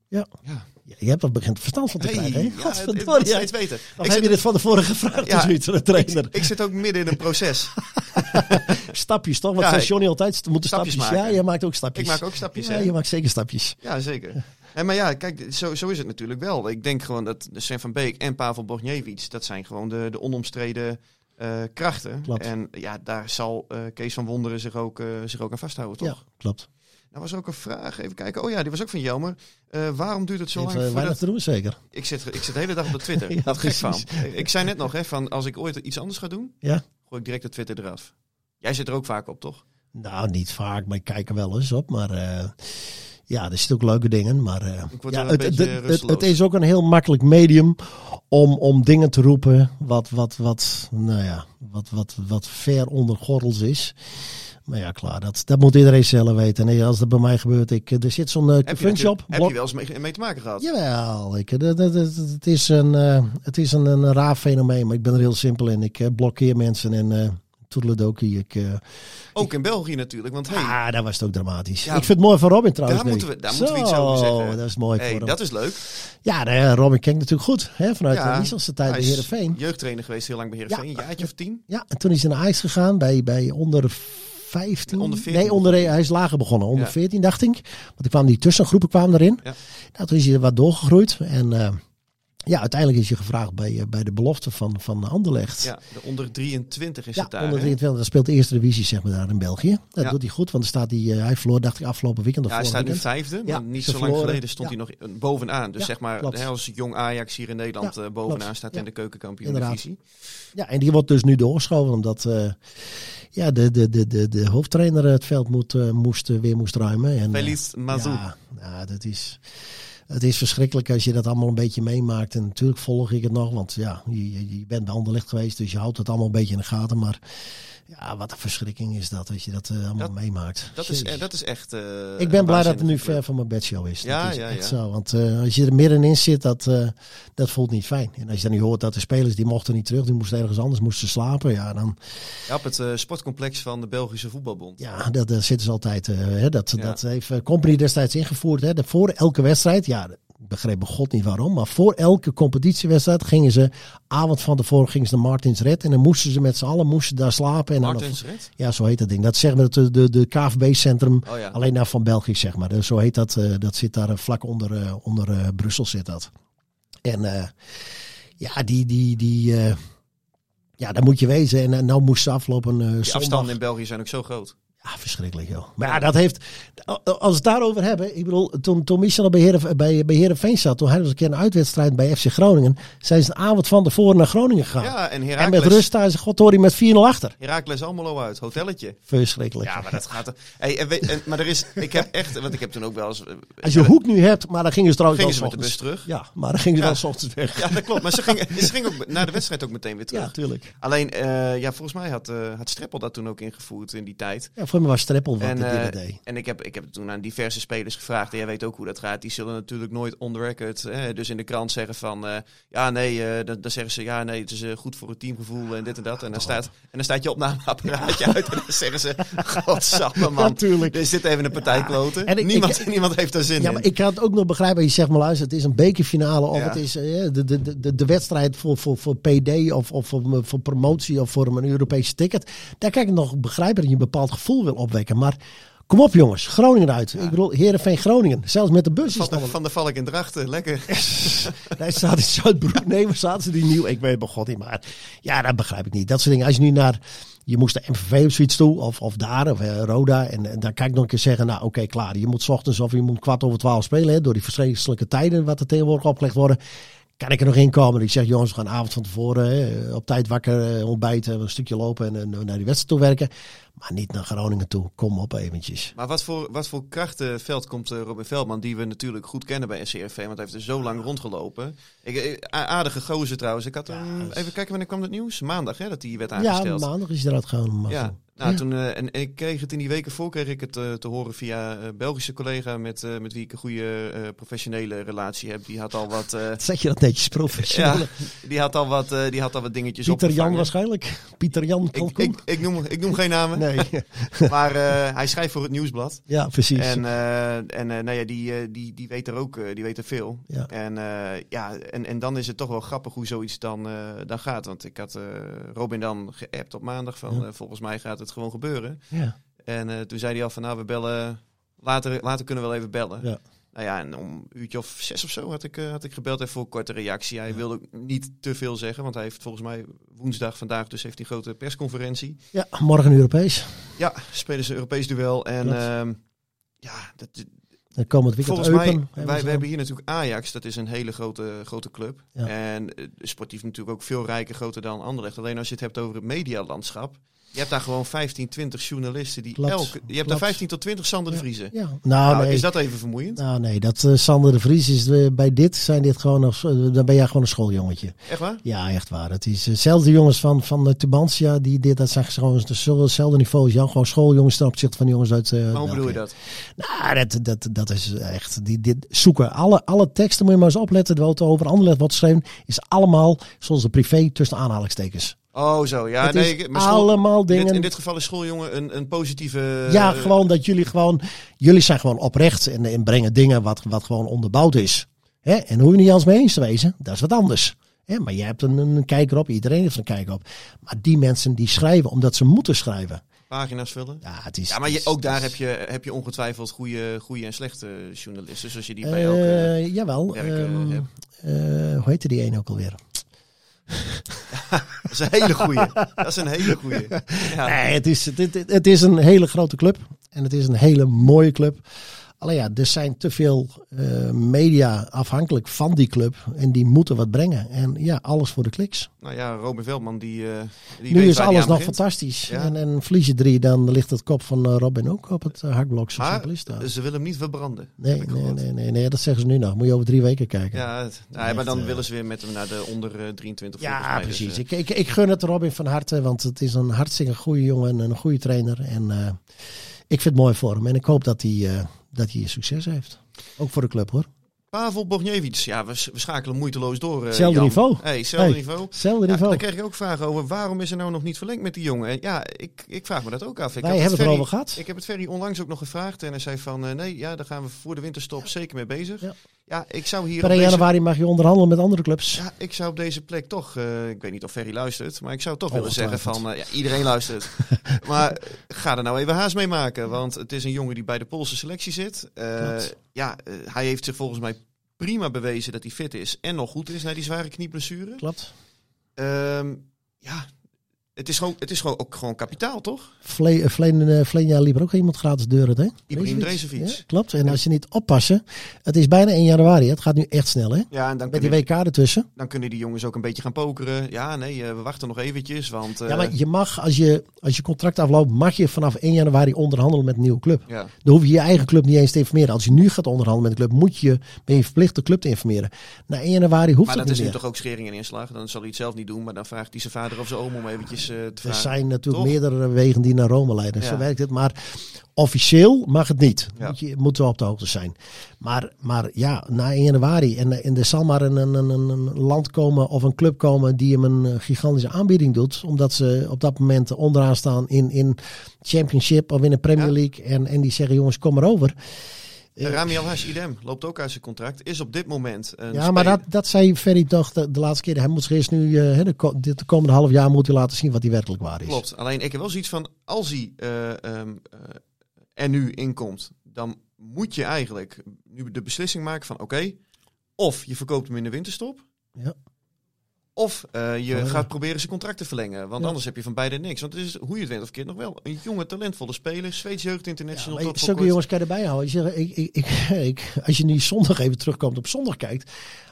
Ja. Ja. Je hebt er begint verstand van te Hey, krijgen. hè? ja, het- steeds beter. Of Ik heb zit- je dit van tevoren gevraagd? Ja, zoiets, de trainer. Ik zit ook midden in een proces. Stapjes toch? Wat Ja, Johnny altijd? Moeten stapjes stapjes. maken. Ja, je maakt ook stapjes. Ik maak ook stapjes, Ja, hè? je maakt zeker stapjes. Ja, zeker. En maar ja, kijk, zo, zo is het natuurlijk wel. Ik denk gewoon dat Sven van Beek en Pavel Bogniewicz, dat zijn gewoon de, de onomstreden eh, krachten. Klopt. En ja, daar zal eh, Kees van Wonderen zich ook, eh, zich ook aan vasthouden, toch? Ja, klopt. Nou was er ook een vraag, even kijken. Oh ja, die was ook van Jelmer. Waarom duurt het zo lang weinig voordat... te doen, zeker. Ik zit, ik zit de hele dag op de Twitter. Ja, dat gek van. Ik zei net nog, hè, van als ik ooit iets anders ga doen, Ja. gooi ik direct de Twitter eraf. Jij zit er ook vaak op, toch? Nou, niet vaak, maar ik kijk er wel eens op. Maar ja, er zitten ook leuke dingen. Maar eh, ja, het, het, het, is ook een heel makkelijk medium om, om dingen te roepen wat, wat, wat, nou ja, wat, wat, wat ver onder gordels is. Maar ja, klaar, dat, dat moet iedereen zelf weten. Als dat bij mij gebeurt, ik, er zit zo'n uh, functie op. heb je wel eens mee, mee te maken gehad? Jawel, ik, het is, een, eh, het is een, een raar fenomeen, maar ik ben er heel simpel in. Ik eh, blokkeer mensen en eh toedeledokie. Ik, eh, Ook in België natuurlijk, want hey, ah, daar was het ook dramatisch. Ja, ik vind het mooi van Robin trouwens. daar moeten we- daar moeten we iets over zeggen. dat is mooi hey, voor hem. dat is leuk. Ja, de, Robin kent natuurlijk goed, hè, vanuit Ja, de Wieselse tijd bij Heerenveen. jeugdtrainer geweest heel lang bij Heerenveen. Ja. Een jaartje of tien. Ja, en toen is hij naar Ajax gegaan bij, bij onder 15. Onder 14 nee, onder, hij is lager begonnen. Onder Ja. 14 dacht ik. Want er kwamen die tussengroepen kwamen erin. Ja. Nou, toen is hij wat doorgegroeid. En eh, ja, uiteindelijk is hij gevraagd bij, eh, bij de belofte van, van Anderlecht. Ja, de onder 23 is Ja, het daar. onder hè? 23. Dat speelt de eerste divisie zeg maar daar in België. Dat Ja. doet hij goed, want er staat hij, eh, hij verloor dacht ik afgelopen weekend of Ja, hij staat nu vijfde, maar Ja, niet zo lang verloren. geleden stond hij nog eh, bovenaan. Dus zeg maar, hè, als jong Ajax hier in Nederland bovenaan klopt. staat in de keukenkampioen divisie. Ja, en die wordt dus nu doorgeschoven omdat ja, de, de, de, de, de hoofdtrainer het veld moet, moest, weer moest ruimen. En, Feliz Mazou. Ja, nou, dat is, het is verschrikkelijk als je dat allemaal een beetje meemaakt. En natuurlijk volg ik het nog, want ja, je, je- bent bij Anderlecht geweest, dus je houdt het allemaal een beetje in de gaten. Maar ja, wat een verschrikking is dat, als je dat eh, allemaal Dat- meemaakt. Dat is, Jezus. eh, dat is echt. eh, ik ben blij dat het nu ver van mijn bedshow is. Ja, dat is ja, echt ja. zo. Want eh, als je er middenin zit, dat, eh, dat voelt niet fijn. En als je dan nu hoort dat de spelers, die mochten niet terug, die moesten ergens anders moesten slapen. Ja, dan, Ja, op het eh, sportcomplex van de Belgische Voetbalbond. ja, dat, dat zitten ze altijd. eh, hè, dat, dat heeft eh, Company destijds ingevoerd. Hè, dat voor elke wedstrijd, ja, begreep god niet waarom, maar voor elke competitiewedstrijd gingen ze, avond van tevoren gingen ze naar Martins Red. En dan moesten ze met z'n allen moesten daar slapen. En dan Martens Red? ja, zo heet dat ding. Dat zeg maar de, de, de KVB-centrum. Oh ja. Alleen daar van België, zeg maar. Dus zo heet dat. eh, dat zit daar eh, vlak onder, eh, onder Brussel zit dat. En ja, die, die, die, ja, daar moet je wezen. En nou moest ze aflopen Die zondag. afstanden in België zijn ook zo groot. Ja, verschrikkelijk joh. Maar ja, dat heeft, als we het daarover hebben, ik bedoel, toen, toen Michel bij, bij, bij Heerenveen zat, toen hij was een keer een uitwedstrijd bij FC Groningen, zijn ze de avond van tevoren naar Groningen gegaan. Ja, en en met rust daar is Godtori met 4-0 achter. Herakles Almelo uit, hotelletje. Verschrikkelijk. Ja, maar dat gaat er. Hey, en maar er is, ik heb echt, want ik heb toen ook wel eens. Als je hoek nu hebt, maar dan gingen ze trouwens gingen ze met de bus terug. Ja, maar dan gingen ze Ja. wel 's ochtends weg. Ja, dat klopt. Maar ze gingen, ze gingen ook na de wedstrijd ook meteen weer terug. Ja, tuurlijk. Alleen, eh, ja, volgens mij had, eh had Streppel dat toen ook ingevoerd in die tijd. Ja, Streppel wat En, eh, deed. en ik heb, ik heb toen aan diverse spelers gevraagd. En jij weet ook hoe dat gaat. Die zullen natuurlijk nooit on the record, eh, dus in de krant zeggen van... eh, ja, nee, dan, dan zeggen ze... Ja, nee, het is goed voor het teamgevoel en dit en dat. En dan staat, en dan staat je opnameapparaatje uit. En dan zeggen ze... Godsamme, man. Natuurlijk. Er zit even een partij kloten. En ik- niemand, ik- niemand heeft daar zin Ja, in. maar ik kan het ook nog begrijpen. Je zegt maar luister, het is een bekerfinale of Ja. het is de, de, de, de wedstrijd voor, voor, voor PD of, of voor, voor promotie of voor een Europese ticket. Daar kan ik nog begrijpen dat je een bepaald gevoel wil opwekken. Maar kom op jongens, Groningen uit. Ik bedoel, Heerenveen Groningen. Zelfs met de bus Van, nog van de Valk in Drachten, lekker. Hij staat in Zuidbroek. Nee, waar zaten ze die nieuw? Ik weet bij god niet. Maar ja, dat begrijp ik niet. Dat soort dingen. Als je nu naar... Je moest de MVV of zoiets toe. Of, of daar. Of eh, Roda. En, en dan kan ik nog een keer zeggen. Nou oké, klaar. Je moet 's ochtends of je moet kwart over twaalf spelen. Hè, door die verschrikkelijke tijden wat er tegenwoordig opgelegd worden. Kan ik er nog in komen. Ik zeg jongens, we gaan avond van tevoren hè, op tijd wakker eh, ontbijten. Een stukje lopen en, en naar die wedstrijd toe werken. Maar niet naar Groningen toe. Kom op eventjes. Maar wat voor, wat voor krachtenveld komt eh, Robin Veldman, die we natuurlijk goed kennen bij SCRV, want hij heeft er zo lang rondgelopen. Ik, eh, aardige gozer trouwens. Ik had hem, even kijken wanneer kwam het nieuws? Maandag hè, dat hij werd Ja, aangesteld. maandag is hij eruit gegaan. Ja. Nou, Ja. toen, eh, en, en ik kreeg het in die weken voor, kreeg ik het eh, te horen via een Belgische collega met, eh, met wie ik een goede eh, professionele relatie heb. Die had al wat, eh, Zeg je dat netjes professioneel? ja, die had al wat, eh, die had al wat dingetjes Pieter Jan waarschijnlijk. Pieter Jan Ik, Kalkoen. ik, ik, noem, ik noem geen namen, nee, maar eh, hij schrijft voor het nieuwsblad. ja, precies. En, eh, en eh, nou ja, die, eh, die, die weet er ook eh, die weet er veel. Ja. En, eh, ja, en, en dan is het toch wel grappig hoe zoiets dan, eh, dan gaat. Want ik had eh, Robin dan geappt op maandag van Ja. eh, volgens mij gaat het gewoon gebeuren. ja. En eh, toen zei hij al van nou we bellen, later, later kunnen we wel even bellen. Ja. Nou ja, en om een uurtje of zes of zo had ik, eh, had ik gebeld even voor een korte reactie. Hij wilde niet te veel zeggen, want hij heeft volgens mij woensdag vandaag dus heeft hij een grote persconferentie. Ja, morgen Europees. Ja, spelen ze Europees duel en ehm, ja, dat, Dan komend weekend volgens mij, wij, we hebben hier natuurlijk Ajax, dat is een hele grote, grote club. Ja. En eh, sportief natuurlijk ook veel rijker, groter dan Anderlecht. Alleen als je het hebt over het medialandschap, je hebt daar gewoon 15, 20 journalisten die Klopt, elke... Je hebt daar klopt. 15 tot 20 Sander de. Vriezen. Ja. Nou, Nou, nee. is dat even vermoeiend? Nou nee, dat eh, Sander de Vries is eh, bij dit zijn dit gewoon nog, eh, dan ben jij gewoon een schooljongetje. Echt waar? Ja, echt waar. Het is hetzelfde jongens van, van de Tubantia, die dit, dat zijn gewoon hetzelfde niveau als Jan. Gewoon schooljongens ten opzichte van de jongens uit eh Maar hoe bedoel je dat? Nou, dat, dat, dat is echt, die, dit zoeken. Alle, alle teksten moet je maar eens opletten, wat er over Anderlecht wordt geschreven, is allemaal zoals de privé tussen aanhalingstekens. Oh, zo. Ja, Het nee, is school- allemaal in dit- dingen- in dit geval is schooljongen een, een positieve... Ja, eh, gewoon dat jullie gewoon, jullie zijn gewoon oprecht en, en brengen dingen wat, wat gewoon onderbouwd is. Hè? En hoe je niet alles mee eens te wezen, dat is wat anders. Hè? Maar jij hebt een, een kijker op, iedereen heeft een kijker op. Maar die mensen die schrijven omdat ze moeten schrijven. Pagina's vullen. Ja, het is, Ja, maar je, ook daar heb je, heb je ongetwijfeld goede, goede en slechte journalisten. Zoals je die bij elke Eh, jawel. werk eh, ehm, hebt. eh, hoe heette die ene ook alweer? Dat is een hele goeie. Dat is een hele goeie. Ja. Nee, het is, het, het, het is een hele grote club. En het is een hele mooie club. Alleen ja, er zijn te veel eh, media afhankelijk van die club. En die moeten wat brengen. En ja, alles voor de kliks. Nou ja, Robin Veldman, die, eh die nu is alles nog begint. fantastisch. Ja. En, en verlies je drie, dan ligt het kop van eh, Robin ook op het. Zo Maar is dat. ze willen hem niet verbranden. Nee, nee, nee, nee, nee, dat zeggen ze nu nog. Moet je over drie weken kijken. Ja, het- ja, Echt, maar dan willen ze weer met hem naar de onder eh, 23. Ja. Dus, precies. ik, ik, ik gun het Robin van harte, want het is een hartstikke goede jongen en een goede trainer. En ik vind het mooi voor hem. En ik hoop dat hij, dat hij succes heeft. Ook voor de club hoor. Pavel Bogniewicz, ja, we, we schakelen moeiteloos door. Jan. niveau. Hey, niveau. Hetzelfde Ja, niveau. dan kreeg ik ook vragen over waarom is er nou nog niet verlengd met die jongen. En ja, ik, ik vraag me dat ook af. Ik Wij hebben het Ferry- erover gehad. Ik heb het Ferry onlangs ook nog gevraagd en hij zei van eh, nee, ja, daar gaan we voor de winterstop zeker mee bezig. Ja. Ja, ik zou hier Per op 1 deze, januari mag je onderhandelen met andere clubs. ja, ik zou op deze plek toch, eh, ik weet niet of Ferry luistert, maar ik zou toch willen zeggen van, eh, ja, iedereen luistert. maar eh, ga er nou even haast mee maken, want het is een jongen die bij de Poolse selectie zit. Ja, hij heeft zich volgens mij prima bewezen dat hij fit is en nog goed is na die zware knieblessure. Klopt. Ehm, ja, het is, gewoon, het is gewoon ook gewoon kapitaal, toch? Vle- eh, Vleen eh, Vleen jaar liep er ook iemand gratis deur uit, hè? Ibrahim. Drezefiets. Ja, klopt. En als je niet oppassen, het is bijna 1 januari. Het gaat nu echt snel, hè? Ja, en dan Met die WK ertussen. dan kunnen die jongens ook een beetje gaan pokeren. Ja, nee, eh, we wachten nog eventjes, want... Ja, maar je mag, als je, als je contract afloopt, mag je vanaf 1 januari onderhandelen met een nieuwe club. ja. Dan hoef je je eigen club niet eens te informeren. Als je nu gaat onderhandelen met een club, moet je, ben je verplicht de club te informeren. Na 1 januari hoeft Maar dat dat is niet nu meer. toch ook schering en inslag. Dan zal hij het zelf niet doen, maar dan vraagt hij zijn vader of zijn oom om eventjes eh, te Er zijn natuurlijk Toch? meerdere wegen die naar Rome leiden. Zo werkt het. Maar officieel mag het niet. Ja. Moet je moeten we op de hoogte zijn. Maar, maar ja, na 1 januari. En, en er zal maar een, een, een, een land komen of een club komen die hem een eh, gigantische aanbieding doet. Omdat ze op dat moment onderaan staan in, in Championship of in de Premier Ja. League. En, en die zeggen jongens kom maar over. Rami Alhash, idem, loopt ook uit zijn contract. Is op dit moment een Ja, maar dat, dat zei Ferry toch de, de laatste keer. Hij moet zich eerst nu, hè, de, de komende half jaar moet hij laten zien wat hij werkelijk waar is. Klopt. Alleen ik heb wel zoiets van, als hij eh, ehm, eh, er nu inkomt, dan moet je eigenlijk nu de beslissing maken van, oké, of je verkoopt hem in de winterstop, Ja. Of eh, je gaat proberen zijn contract te verlengen. Want Ja. anders heb je van beide niks. Want het is, hoe je het went of keert, nog wel een jonge, talentvolle speler. Zweeds Jeugd Ja, International. maar voor zulke jongens kan je erbij houden. Je zegt, ik, ik, ik, als je nu zondag even terugkomt op zondag kijkt.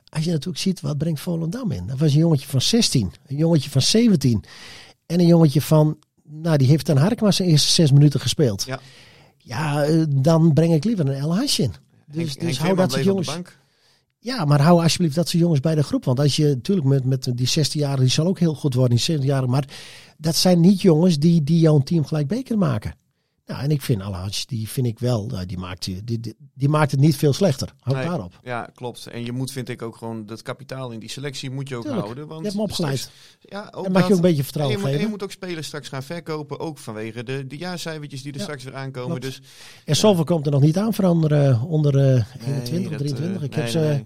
Als je natuurlijk ziet, wat brengt Volendam in? Dat was een jongetje van 16, een jongetje van 17. En een jongetje van, nou die heeft ten Harkema zijn eerste zes minuten gespeeld. Ja. Ja, eh, dan breng ik liever een El Hasje in. Dus, Henk- dus Henk hou dat soort bleef op de jongens. bank. Ja, maar hou alsjeblieft dat soort jongens bij de groep. Want als je natuurlijk met, met die 16-jarigen, die zal ook heel goed worden, die 17-jarigen. Maar dat zijn niet jongens die, die jouw team gelijk beker maken. Nou, en ik vind Alhaj, die vind ik wel, nou, die, maakt, die, die, die maakt het niet veel slechter. Houd Nee. daarop. Ja, klopt. En je moet, vind ik, ook gewoon dat kapitaal in die selectie moet je ook Tuurlijk. houden. Want Je hebt hem opgeleid. straks- Ja, ook En mag je ook een beetje En vertrouwen je, moet, en je moet ook spelers straks gaan verkopen, ook vanwege de, de jaarcijfertjes die er Ja, straks weer aankomen. klopt. Dus En zoveel komt er nog niet aan veranderen onder eh 21 nee, of dat, 23. eh, ik heb ze nee,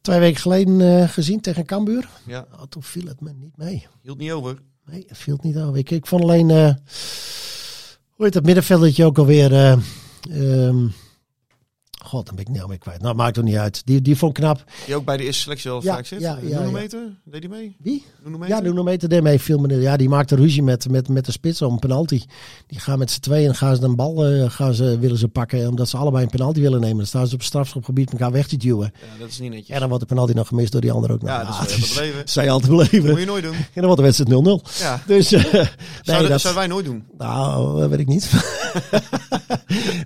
twee weken geleden eh, gezien tegen Cambuur. Ja, Oh, toen viel het me niet mee. hield niet over. Nee, het viel het niet over. Ik, ik vond alleen, eh hoe heet dat middenveldetje ook alweer? ehm, God, dan ben ik niet meer kwijt. Nou, maakt toch niet uit. Die, die vond ik knap. Die ook bij de eerste selectie al Ja, vaak zit. ja, ja, Noenometer, deed hij mee? Wie? Noenometer? Ja, de Noemeter deed mee. Veel meneer. Ja, die maakte ruzie met, met, met de spits om een penalty. Die gaan met z'n tweeën en gaan ze een bal eh, gaan ze, willen ze pakken. Omdat ze allebei een penalty willen nemen. Dan staan ze op het strafschopgebied elkaar weg te duwen. Ja, dat is niet netjes. En dan wordt de penalty nog gemist door die ander ook nog. Ja, dat is beleven. Zij altijd beleven. Moet je nooit doen. En dan wordt de wedstrijd 0-0. Ja. Dus eh, nee, Zouden, dat, zouden wij nooit doen. Nou, dat weet ik niet.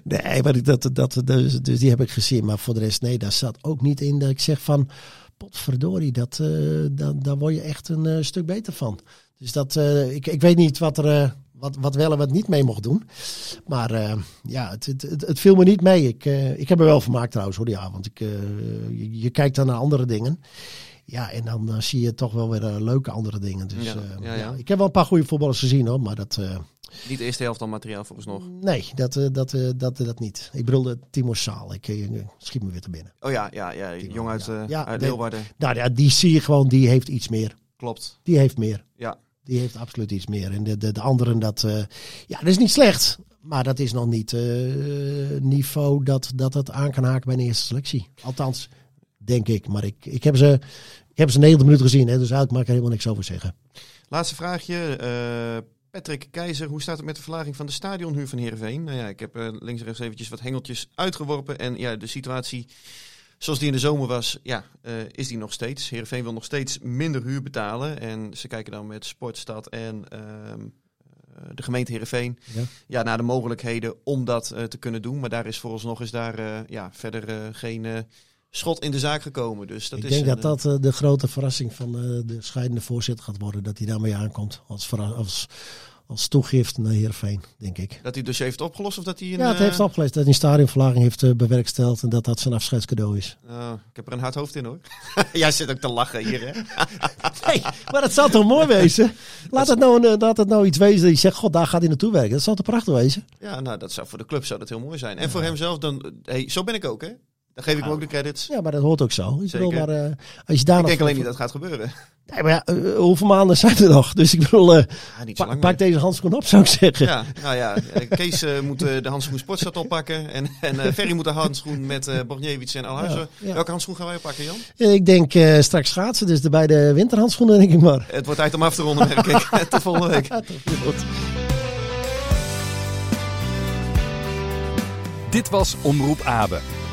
nee, maar ik- dat, dat, dus, dus die heb ik gezien. Maar voor de rest, nee, daar zat ook niet in dat ik zeg van... Potverdorie, dat, eh daar, daar word je echt een eh, stuk beter van. Dus dat, eh, ik, ik weet niet wat er... wat, wat wel en wat niet mee mocht doen. Maar ja, het, het, het, het viel me niet mee. Ik, ik heb er wel vermaakt trouwens hoor, die avond. Ik, je, je kijkt dan naar andere dingen. Ja, en dan zie je toch wel weer leuke andere dingen. Dus, Ja, ja, ja. Ik heb wel een paar goede voetballers gezien hoor, maar dat... eh, Niet de eerste helft dan materiaal volgens nog. Nee, dat, eh, dat, eh, dat, dat niet. Ik bedoelde Timo Saal. Ik eh, schiet me weer te binnen. Oh ja, ja, ja jong uit, ja. eh, Ja, uit nee. Leeuwarden. Nou ja, die zie je gewoon, die heeft iets meer. Klopt. Die heeft meer. Ja. Die heeft absoluut iets meer. En de, de, de anderen, dat, eh, ja, dat is niet slecht. Maar dat is nog niet eh, niveau dat, dat het aan kan haken bij een eerste selectie. Althans, denk ik. Maar ik, ik, heb, ze, ik heb ze 90 minuten gezien. Hè, dus uit mag ik er helemaal niks over zeggen. Laatste vraagje. eh, Patrick Keizer, hoe staat het met de verlaging van de stadionhuur van Heerenveen? Nou ja, ik heb eh, links en rechts eventjes wat hengeltjes uitgeworpen. En ja, de situatie zoals die in de zomer was, ja, eh, is die nog steeds. Heerenveen wil nog steeds minder huur betalen. En ze kijken dan met Sportstad en ehm, eh, de gemeente Heerenveen Ja. ja, naar de mogelijkheden om dat te kunnen doen. Maar daar is vooralsnog is daar ja, verder geen schot in de zaak gekomen. Dus dat ik is denk dat dat eh, de grote verrassing van eh, de scheidende voorzitter gaat worden. Dat hij daarmee aankomt. Als, als, als toegift naar Heerenveen, denk ik. Dat hij het dossier heeft opgelost of dat hij een... Ja, het eh, heeft opgeleid dat hij een stadionverlaging heeft eh, bewerkstelligd en dat dat zijn afscheidscadeau is. Oh, ik heb er een hard hoofd in hoor. Jij zit ook te lachen hier hè. Nee, maar dat zou toch mooi wezen? Laat het nou, een, eh, laat het nou iets wezen dat je zegt, god, daar gaat hij naartoe werken. Dat zou toch prachtig wezen? Ja, nou dat zou voor de club zou dat heel mooi zijn. En voor hemzelf dan, hey, zo ben ik ook hè. Dan geef ik hem ook de credits. Ja, maar dat hoort ook zo. Ik Zeker. bedoel, maar, eh, als je daar ik nog denk alleen niet dat het gaat gebeuren. Nee, maar ja, eh, hoeveel maanden zijn er nog? Dus ik bedoel, eh, Ja, niet zo pa- lang pak meer. deze handschoen op, zou ik zeggen. Ja, nou ja, eh, Kees eh, moet eh, de handschoen Sportstad oppakken. En, en eh, Ferry moet de handschoen met eh Borgniewicz en Alhuizen. Ja, ja. Welke handschoen gaan wij oppakken Jan? Eh, Ik denk eh, straks schaatsen, dus de beide winterhandschoenen denk ik maar. Het wordt tijd om af te ronden merk ik. Tot volgende week. Goed. Dit was Omroep Abe.